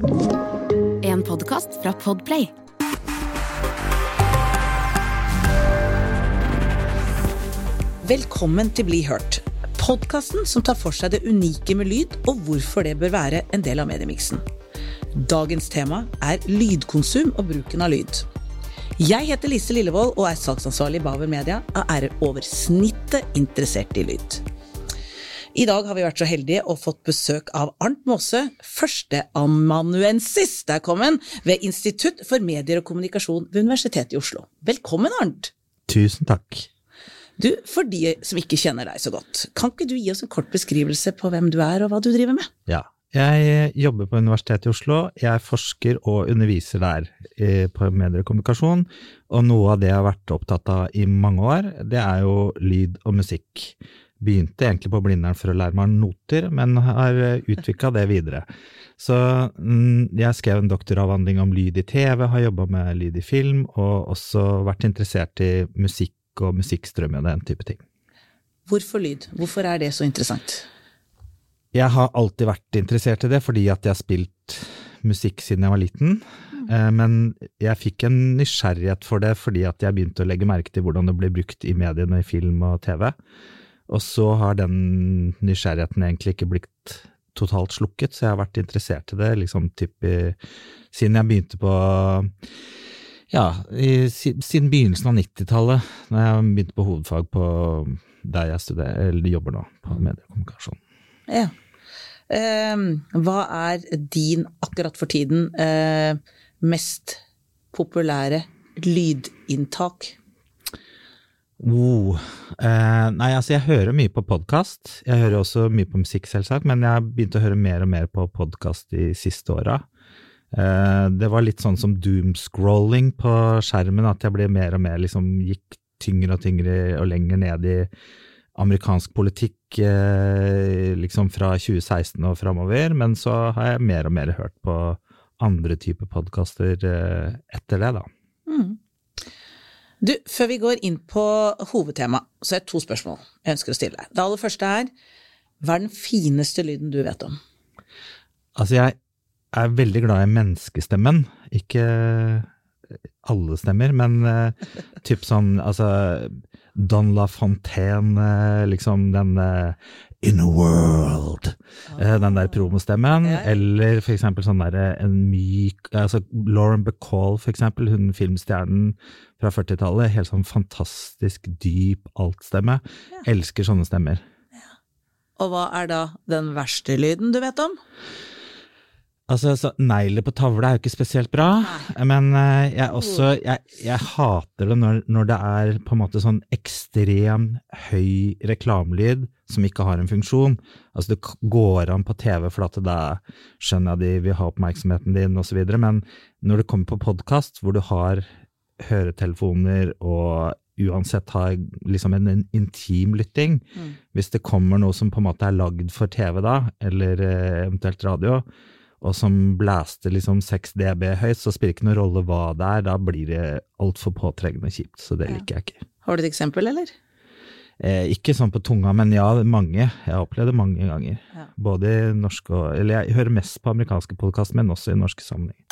En podkast fra Podplay. Velkommen til Bli hørt. Podkasten som tar for seg det unike med lyd, og hvorfor det bør være en del av mediemiksen. Dagens tema er lydkonsum og bruken av lyd. Jeg heter Lise Lillevold og er salgsansvarlig i Baver Media og er over snittet interessert i lyd. I dag har vi vært så heldige og fått besøk av Arnt Maase, førsteamanuensis der kom han, ved Institutt for medier og kommunikasjon ved Universitetet i Oslo. Velkommen, Arnt! Tusen takk. Du, For de som ikke kjenner deg så godt, kan ikke du gi oss en kort beskrivelse på hvem du er og hva du driver med? Ja. Jeg jobber på Universitetet i Oslo. Jeg forsker og underviser der eh, på medier og kommunikasjon. Og noe av det jeg har vært opptatt av i mange år, det er jo lyd og musikk. Begynte egentlig på Blindern for å lære meg noter, men har utvikla det videre. Så mm, jeg skrev en doktoravhandling om lyd i TV, har jobba med lyd i film, og også vært interessert i musikk og musikkstrøm og den type ting. Hvorfor lyd? Hvorfor er det så interessant? Jeg har alltid vært interessert i det, fordi at jeg har spilt musikk siden jeg var liten. Eh, Men jeg fikk en nysgjerrighet for det fordi at jeg begynte å legge merke til hvordan det ble brukt i mediene, i film og TV. Og så har den nysgjerrigheten egentlig ikke blitt totalt slukket, så jeg har vært interessert i det liksom typ i, siden jeg begynte på ja, i, siden begynnelsen av 90-tallet, da jeg begynte på hovedfag på der jeg studerer, eller jobber nå, på mediekommunikasjon. Ja. Eh, hva er din, akkurat for tiden, eh, mest populære lydinntak? Oh, eh, nei, altså jeg hører mye på podkast. Jeg hører også mye på musikk, selvsagt, men jeg har begynt å høre mer og mer på podkast de siste åra. Eh, det var litt sånn som doomscrolling på skjermen, at jeg ble mer og mer liksom gikk tyngre og tyngre og lenger ned i amerikansk politikk eh, liksom fra 2016 og framover, men så har jeg mer og mer hørt på andre typer podkaster eh, etter det, da. Du, før vi går inn på hovedtema, så er det to spørsmål jeg ønsker å stille deg. Det aller første er, hva er den fineste lyden du vet om? Altså, jeg er veldig glad i menneskestemmen. Ikke alle stemmer, men uh, typ sånn altså Don La Fontaine, eh, liksom den eh, In a World, eh, den der promostemmen. Ja, ja. Eller for eksempel sånn der eh, en myk altså Lauren Bacall, for eksempel, hun filmstjernen fra 40-tallet. Helt sånn fantastisk dyp altstemme. Elsker sånne stemmer. Og hva er da den verste lyden du vet om? Altså, så Negler på tavle er jo ikke spesielt bra, men eh, jeg, også, jeg, jeg hater det når, når det er på en måte sånn ekstrem høy reklamelyd som ikke har en funksjon. Altså Det går an på TV, for at da skjønner jeg de vil ha oppmerksomheten din osv., men når det kommer på podkast, hvor du har høretelefoner og uansett har liksom en, en intim lytting, hvis det kommer noe som på en måte er lagd for TV da, eller eh, eventuelt radio, og som blæster liksom 6 dB høyt, så spiller det ikke noen rolle hva det er, da blir det altfor påtrengende og kjipt, så det liker jeg ikke. Har du et eksempel, eller? Eh, ikke sånn på tunga, men ja, mange. Jeg har opplevd det mange ganger. Ja. Både i norske og Eller jeg hører mest på amerikanske podkaster, men også i norske sammenhenger.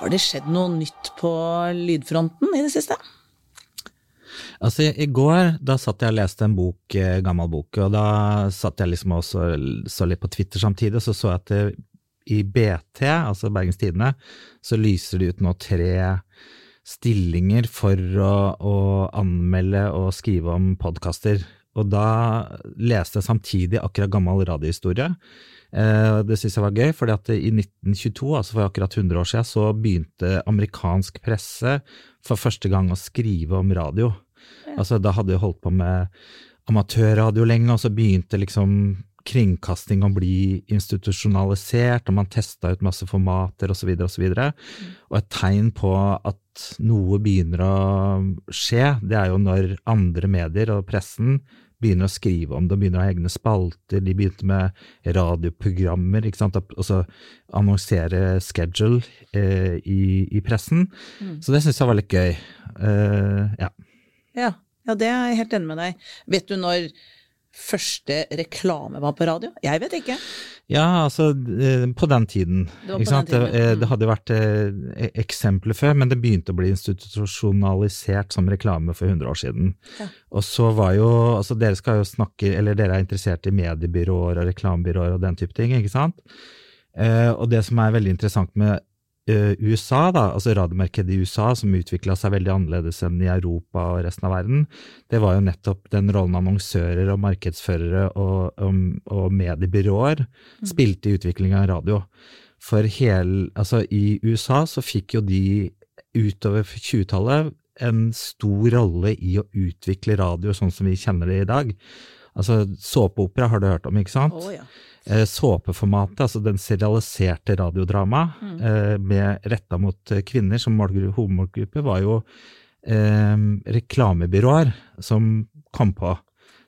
Har det skjedd noe nytt på lydfronten i det siste? Altså, i går, da satt jeg og leste en bok, eh, gammel bok, og da satt jeg liksom også så litt på Twitter samtidig, og så så jeg at det, i BT, altså Bergens Tidende, så lyser det ut nå tre stillinger for å, å anmelde og skrive om podkaster. Og da leste jeg samtidig akkurat gammel radiohistorie. Eh, Det synes jeg var gøy, fordi at i 1922, altså for akkurat 100 år siden, så begynte amerikansk presse for første gang å skrive om radio. Altså, da hadde jeg holdt på med amatørradio lenge, og så begynte liksom kringkasting å bli institusjonalisert, og man testa ut masse formater osv. osv. Og et tegn på at noe begynner å skje, det er jo når andre medier og pressen begynner å skrive om det, begynner å ha egne spalter, de begynte med radioprogrammer, ikke sant, og så annonsere schedule eh, i, i pressen. Så det syns jeg var litt gøy. Uh, ja. Ja, ja, det er jeg helt enig med deg. Vet du når første reklame var på radio? Jeg vet ikke. Ja, altså eh, på den tiden. Det den tiden, Det, eh, det hadde vært eh, eksempler før, men det begynte å bli institusjonalisert som reklame for 100 år siden. Ja. Og så var jo Altså dere skal jo snakke, eller dere er interessert i mediebyråer og reklamebyråer og den type ting, ikke sant? Og det som er veldig interessant med USA, da, altså radiomarkedet i USA, som utvikla seg veldig annerledes enn i Europa og resten av verden, det var jo nettopp den rollen annonsører og markedsførere og, og, og mediebyråer spilte i utviklinga av radio. For hel, altså i USA så fikk jo de utover 20-tallet en stor rolle i å utvikle radio sånn som vi kjenner det i dag. Altså såpeopera har du hørt om, ikke sant? Oh, ja. Eh, såpeformatet, altså den serialiserte radiodrama eh, med retta mot eh, kvinner som målgru- hovedmålgruppe, var jo eh, reklamebyråer som kom på.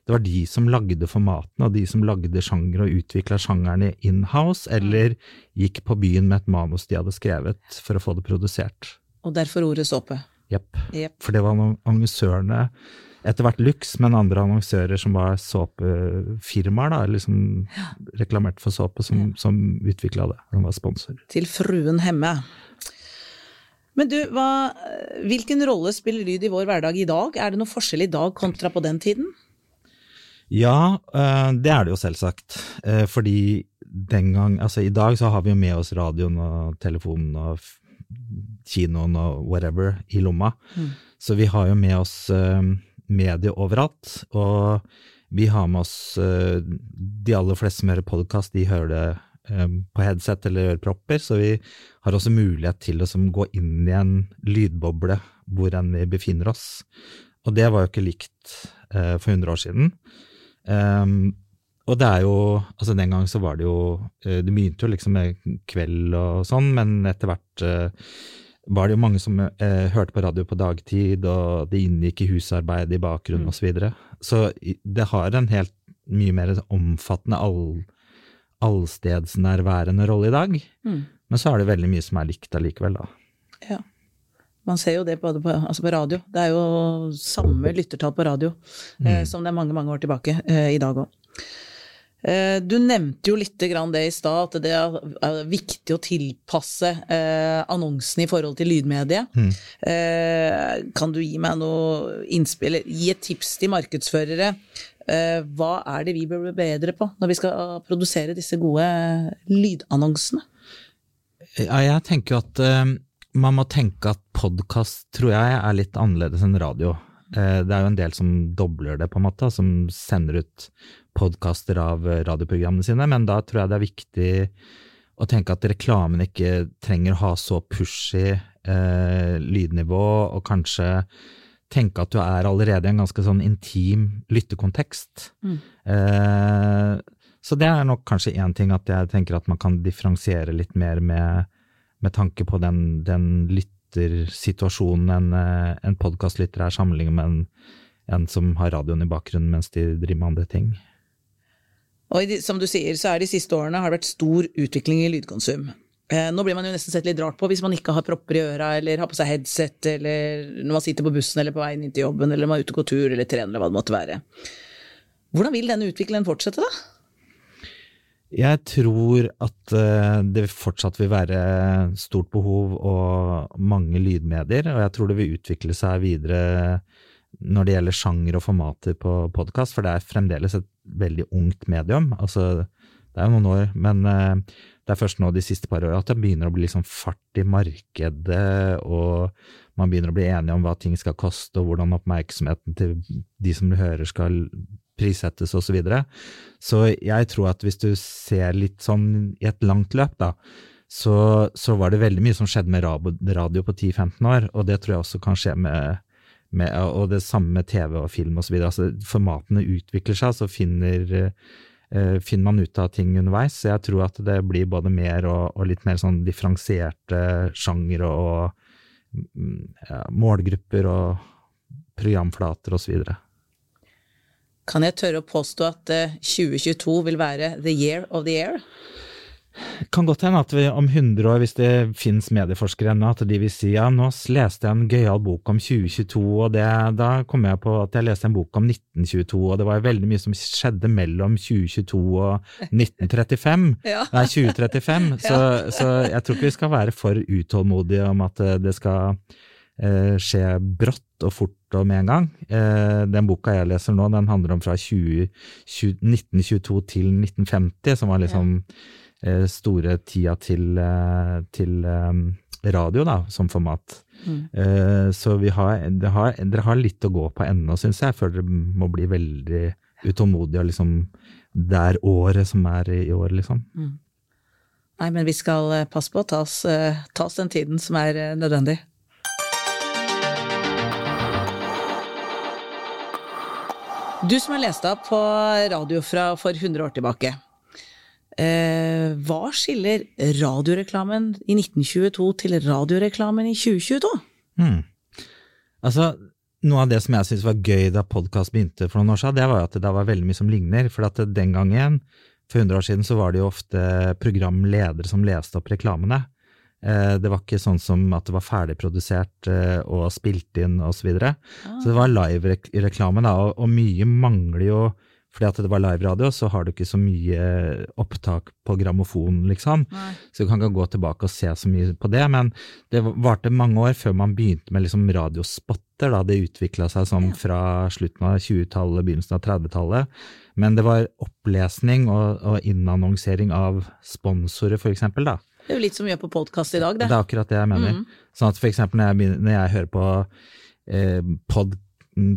Det var de som lagde formatene, og de som lagde sjanger og utvikla sjangerne in-house, eller gikk på byen med et manus de hadde skrevet for å få det produsert. Og derfor ordet såpe. Jepp. Yep. For det var noen annonsørene, etter hvert Lux, men andre annonsører som var såpefirmaer, da, eller som reklamerte for såpe, som, som utvikla det. De var sponsor. Til fruen Hemme. Men du, hva, hvilken rolle spiller lyd i vår hverdag i dag? Er det noe forskjell i dag kontra på den tiden? Ja, eh, det er det jo selvsagt. Eh, Fordi den gang Altså, i dag så har vi jo med oss radioen og telefonen og kinoen og whatever i lomma. Så vi har jo med oss eh, medie overalt. Og vi har med oss eh, De aller fleste som hører podkast, de hører det eh, på headset eller ørepropper, så vi har også mulighet til å gå inn i en lydboble hvor enn vi befinner oss. Og det var jo ikke likt eh, for 100 år siden. Ehm, og det er jo Altså, den gang så var det jo Det begynte jo liksom med kveld og sånn, men etter hvert var det jo mange som eh, hørte på radio på dagtid, og det inngikk i husarbeid i bakgrunnen Mm. og Så, videre. så det har en helt mye mer omfattende all, allstedsnærværende rolle i dag. Mm. Men så er det veldig mye som er likt allikevel, da. Ja. Man ser jo det både på, altså på radio. Det er jo samme lyttertall på radio eh, som det er mange, mange år tilbake eh, i dag òg. Eh, du nevnte jo litt det i stad, at det er, viktig å tilpasse annonsene i forhold til lydmediet. Mm. kan du gi meg noe innspill, gi et tips til markedsførere? Eh, hva er det vi bør bli bedre på når vi skal produsere disse gode lydannonsene? Ja, jeg tenker at eh, man må tenke at podkast, tror jeg, er litt annerledes enn radio. Eh, det er jo en del som dobler det, på en måte, som sender ut podkaster av eh, radioprogrammene sine, men da tror jeg det er viktig å tenke at reklamen ikke trenger å ha så pushy eh, lydnivå, og kanskje tenke at du er allerede i en ganske sånn intim lyttekontekst. Eh, så det er nok kanskje én ting at jeg tenker at man kan differensiere litt mer med, med tanke på den, den lyttersituasjonen en, en podkastlytter er sammenlignet med en, en som har radioen i bakgrunnen mens de driver med andre ting. Og som du sier, så er de siste årene har det vært stor utvikling i lydkonsum. Nå blir man jo nesten sett litt rart på hvis man ikke har propper i øra, eller har på seg headset, eller når man sitter på bussen eller på veien inn til jobben, eller man er ute og går tur, eller trener, eller hva det måtte være. Hvordan vil denne utviklingen fortsette, da? Jeg tror at eh, det fortsatt vil være stort behov og mange lydmedier, og jeg tror det vil utvikle seg videre når det gjelder sjanger og formater på podkast, for det er fremdeles et veldig ungt medium. Altså, det er jo noen år, men eh, det er først nå de siste par åra at det begynner å bli liksom fart i markedet, og man begynner å bli enige om hva ting skal koste, og hvordan oppmerksomheten til de som hører skal prissettes osv. Så, videre. så jeg tror at hvis du ser litt sånn i et langt løp, da, så, så var det veldig mye som skjedde med radio, på 10-15 år, og det tror jeg også kan skje med, med og det samme med TV og film osv. Altså, formatene utvikler seg, så finner, eh, finner man ut av ting underveis. Så jeg tror at det blir både mer og, og litt mer sånn differensierte sjangere og mm, ja, målgrupper og programflater osv. Kan jeg tørre å påstå at eh, 2022 vil være the year of the year? Kan godt hende at vi om 100 år, hvis det finnes medieforskere ennå, at de vil si ja, nå leste jeg en gøyal bok om 2022, og det, da kom jeg på at jeg leste en bok om 1922, og det var veldig mye som skjedde mellom 2022 og 1935. Ja. Nei, 2035. Så, så jeg tror ikke vi skal være for utålmodige om at eh, det skal eh, skje brått og fort og med en gang. Eh, den boka jeg leser nå, den handler om fra 20, 20, 1922 til 1950, som var liksom eh, store tida til, eh, til eh, radio, da, som format. Mm. Eh, så vi har, det har, dere har litt å gå på ennå, syns jeg, før dere må bli veldig utålmodige og liksom Det er året som er i år, liksom. Nei, men vi skal eh, passe på å ta oss, eh, ta oss den tiden som er eh, nødvendig. Du som har lest deg opp på radio fra for 100 år tilbake. Eh, hva skiller radioreklamen i 1922 til radioreklamen i 2022? Mm. Altså, noe av det som jeg syntes var gøy da podkast begynte for noen år siden, det var at det var veldig mye som ligner. For at den gangen, for 100 år siden, så var det jo ofte programledere som leste opp reklamene. Eh, Det var ikke sånn som at det var ferdigprodusert eh, og spilt inn osv. Så, videre. så det var live-reklame, da, og mye mangler jo fordi at det var live-radio, så har du ikke så mye opptak på grammofon, liksom. Nei. Så du kan ikke gå tilbake og se så mye på det, men det varte mange år før man begynte med liksom radiospotter. da Det utvikla seg sånn fra slutten av 20-tallet, begynnelsen av 30-tallet. Men det var opplesning og, og innannonsering av sponsorer, for eksempel, da. Det er jo litt som vi gjør på podkast i dag, Det det. er akkurat det jeg mener. Sånn at for eksempel når jeg, begynner, når jeg hører på eh, pod,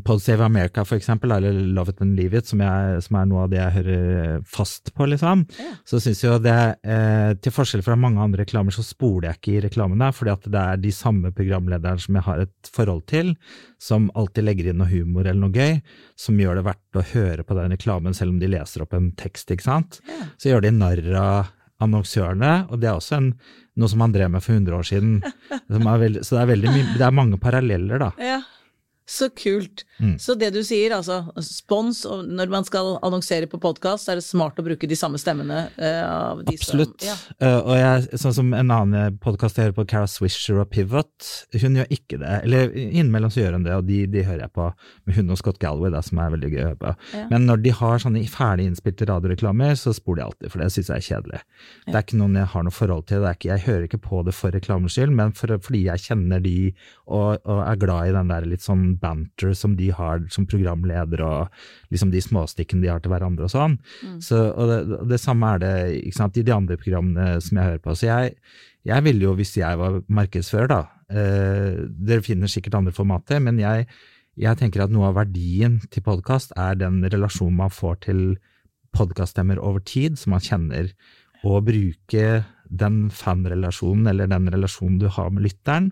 Pod Save America, for eksempel, eller Love It and Leave It, som, jeg, som er noe av det jeg hører fast på, liksom, yeah. så syns jeg jo det, eh, til forskjell fra mange andre reklamer, så spoler jeg ikke i reklamene, fordi at det er de samme programlederne som jeg har et forhold til, som alltid legger inn noe humor eller noe gøy, som gjør det verdt å høre på den reklamen, selv om de leser opp en tekst, ikke sant. Yeah. Så gjør de narr av annonsørene, og det er også en, noe som han drev med for 100 år siden. Er veldig, så det er, veldig det er mange paralleller, da. Ja, så kult. Mm. Så det du sier, altså spons, og når man skal annonsere på podkast, er det smart å bruke de samme stemmene Uh, av de Absolutt. som Ja. uh, og jeg, sånn som en annen podkast jeg hører på, Cara Swisher og Pivot, hun gjør ikke det. Eller innimellom så gjør hun det, og de, de hører jeg på med hun og Scott Galway, da, som er veldig gøy å høre på. Ja. Men når de har sånne ferdig innspilte radioreklamer, så spoler jeg alltid, for det syns jeg er kjedelig. Det er ikke noen jeg har noe forhold til, det er ikke, jeg hører ikke på det for reklamens skyld, men for, fordi jeg kjenner de og, og er glad i den der litt sånn banter som de har som programleder, og liksom de småstikkene de har til hverandre og sånn. Så, og det, det samme er det sant, i de andre programmene som jeg hører på. Så jeg, jeg ville jo, hvis jeg var markedsfører, da eh, Dere finner sikkert andre formater, men jeg, jeg tenker at noe av verdien til podkast er den relasjonen man får til podkaststemmer over tid, som man kjenner, og bruke den fanrelasjonen, eller den relasjonen du har med lytteren,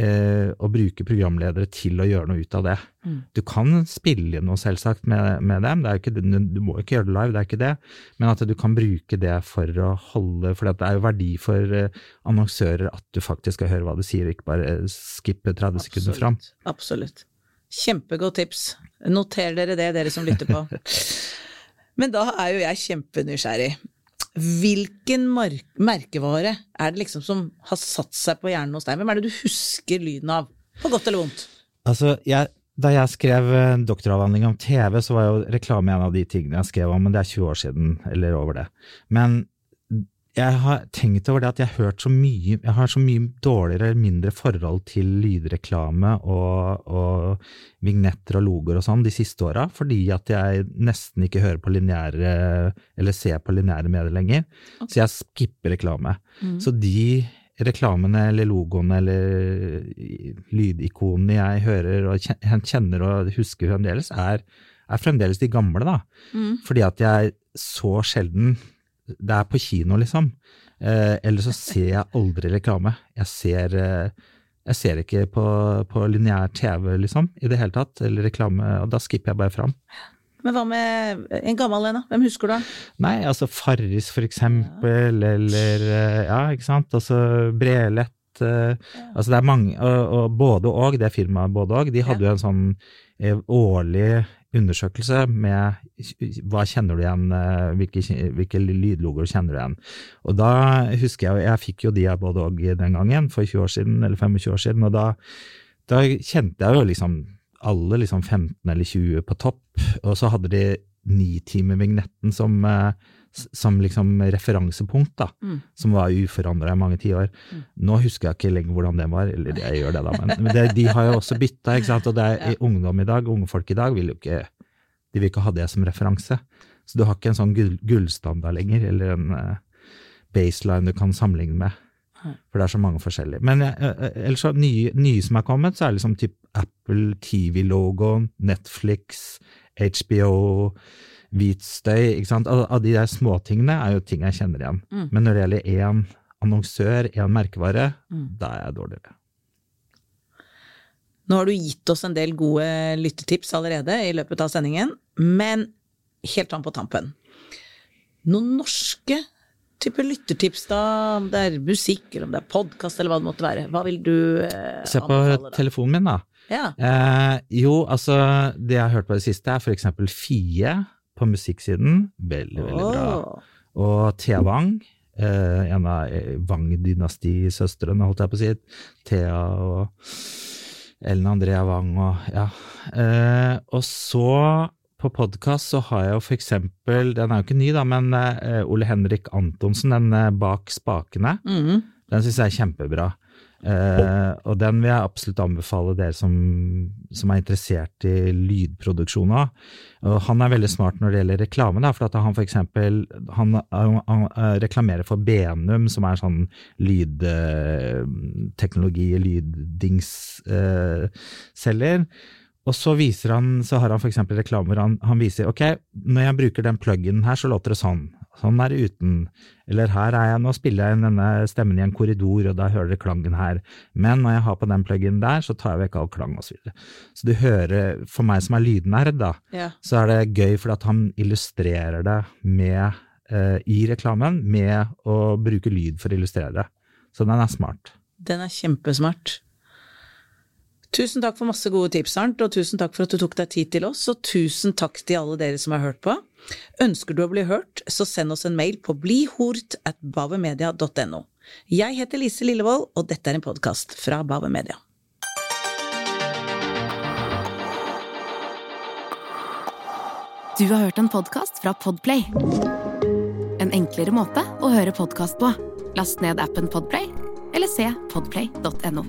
eh, og bruke programledere til å gjøre noe ut av det. Mm. Du kan spille noe, selvsagt, med, med dem, det er ikke, du må ikke gjøre det live, det er ikke det, men at du kan bruke det for å holde For det er jo verdi for eh, annonsører at du faktisk skal høre hva de sier, ikke bare eh, skippe 30 sekunder fram. Absolutt. Kjempegodt tips. Noter dere det, dere som lytter på. Men da er jo jeg kjempenysgjerrig. Hvilken merkevare er det liksom som har satt seg på hjernen hos deg? Hvem er det du husker lyden av? På godt eller vondt? Altså, jeg, da jeg skrev eh, doktoravhandling om TV, så var jo reklame en av de tingene jeg skrev om, men det er 20 år siden, eller over det. Men jeg har tenkt over det at jeg har hørt så mye Jeg har så mye dårligere mindre forhold til lydreklame og, og vignetter og logoer og sånn de siste åra, fordi at jeg nesten ikke hører på lineære eller ser på lineære medier lenger. Så jeg skipper reklame. Så de reklamene eller logoene eller lydikonene jeg hører og kjenner og husker fremdeles, er, er fremdeles de gamle, da. Fordi at jeg så sjelden Det er på kino, liksom. Eh, eller så ser jeg aldri reklame. Jeg ser, eh, jeg ser ikke på, på lineær TV, liksom, i det hele tatt. Eller reklame. Og da skipper jeg bare fram. Men hva med en gammel en, da? Hvem husker du? Nei, altså Farris for eksempel, eller eh, Ja, ikke sant. Altså Brelett. Ja. Altså det er mange, og, og både og, det firmaet både og, de hadde jo en sånn eh, årlig undersøkelse med hva kjenner du igjen, eh, hvilke, hvilke lydlogoer kjenner du igjen. Og da husker jeg, jeg fikk jo de av både og den gangen, for 20 år siden, eller 25 år siden, og da, da kjente jeg jo liksom alle liksom 15 eller 20 på topp, og så hadde de nitimer-vignetten som eh, som liksom referansepunkt, da, mm. som var uforandra i mange tiår. Mm. Nå husker jeg ikke lenger hvordan det var, eller jeg gjør det, da, men, men det, de har jo også bytta, ikke sant, og det er ja. ungdom i dag, unge folk i dag, vil jo ikke de vil ikke ha det som referanse. Så du har ikke en sånn gull, gullstandard lenger, eller en uh, baseline du kan sammenligne med. For det er så mange forskjellige. Men uh, ellers så nye, nye, som er kommet, så er liksom typ Apple TV-logoen, Netflix, HBO hvit støy. ikke sant? Av de der småtingene er jo ting jeg kjenner igjen. Mm. Men når det gjelder én annonsør, én merkevare, mm. da er jeg dårligere. Nå har du gitt oss en del gode lyttetips allerede i løpet av sendingen, men helt an på tampen. Noen norske type lyttertips, da? Om det er musikk, eller om det er podkast, eller hva det måtte være. Hva vil du eh, Se på anbefale, telefonen min, da. Ja. Eh, jo, altså, det jeg har hørt på det siste, er for eksempel Fie på musikksiden. Veldig, veldig bra. Og Thea Wang, eh, en av eh, Wang-dynastisøstrene, holdt jeg på å si. Thea og Ellen Andrea Wang og ja. Eh, og så på podkast så har jeg jo for eksempel, den er jo ikke ny da, men eh, Ole Henrik Antonsen, den eh, Bak spakene. Mm. Den syns jeg er kjempebra. Uh, og den vil jeg absolutt anbefale dere som, som er interessert i lydproduksjon av. Og han er veldig smart når det gjelder reklame, da, for at han eksempel han, han, reklamerer for Benum, som er sånn lydteknologi, uh, lyddingsselger. Uh, og så viser han, så har han for eksempel reklame han, han, viser ok, når jeg bruker den pluggen her, så låter det sånn. Sånn er det uten. Eller her er jeg, nå spiller jeg denne stemmen i en korridor, og da hører dere klangen her. Men når jeg har på den pluggen der, så tar jeg vekk all klang osv. Så, videre. så du hører, for meg som er lydnerd, da, ja. så er det gøy fordi at han illustrerer det med, eh, i reklamen med å bruke lyd for å illustrere det. Så den er smart. Den er kjempesmart. Tusen takk for masse gode tips, Arnt, og tusen takk for at du tok deg tid til oss, og tusen takk til alle dere som har hørt på. Ønsker du å bli hørt, så send oss en mail på blihort at bavemedia.no. Jeg heter Lise Lillevold, og dette er en podkast fra Bave Media. Du har hørt en podkast fra Podplay. En enklere måte å høre podkast på. Last ned appen Podplay, eller se podplay.no.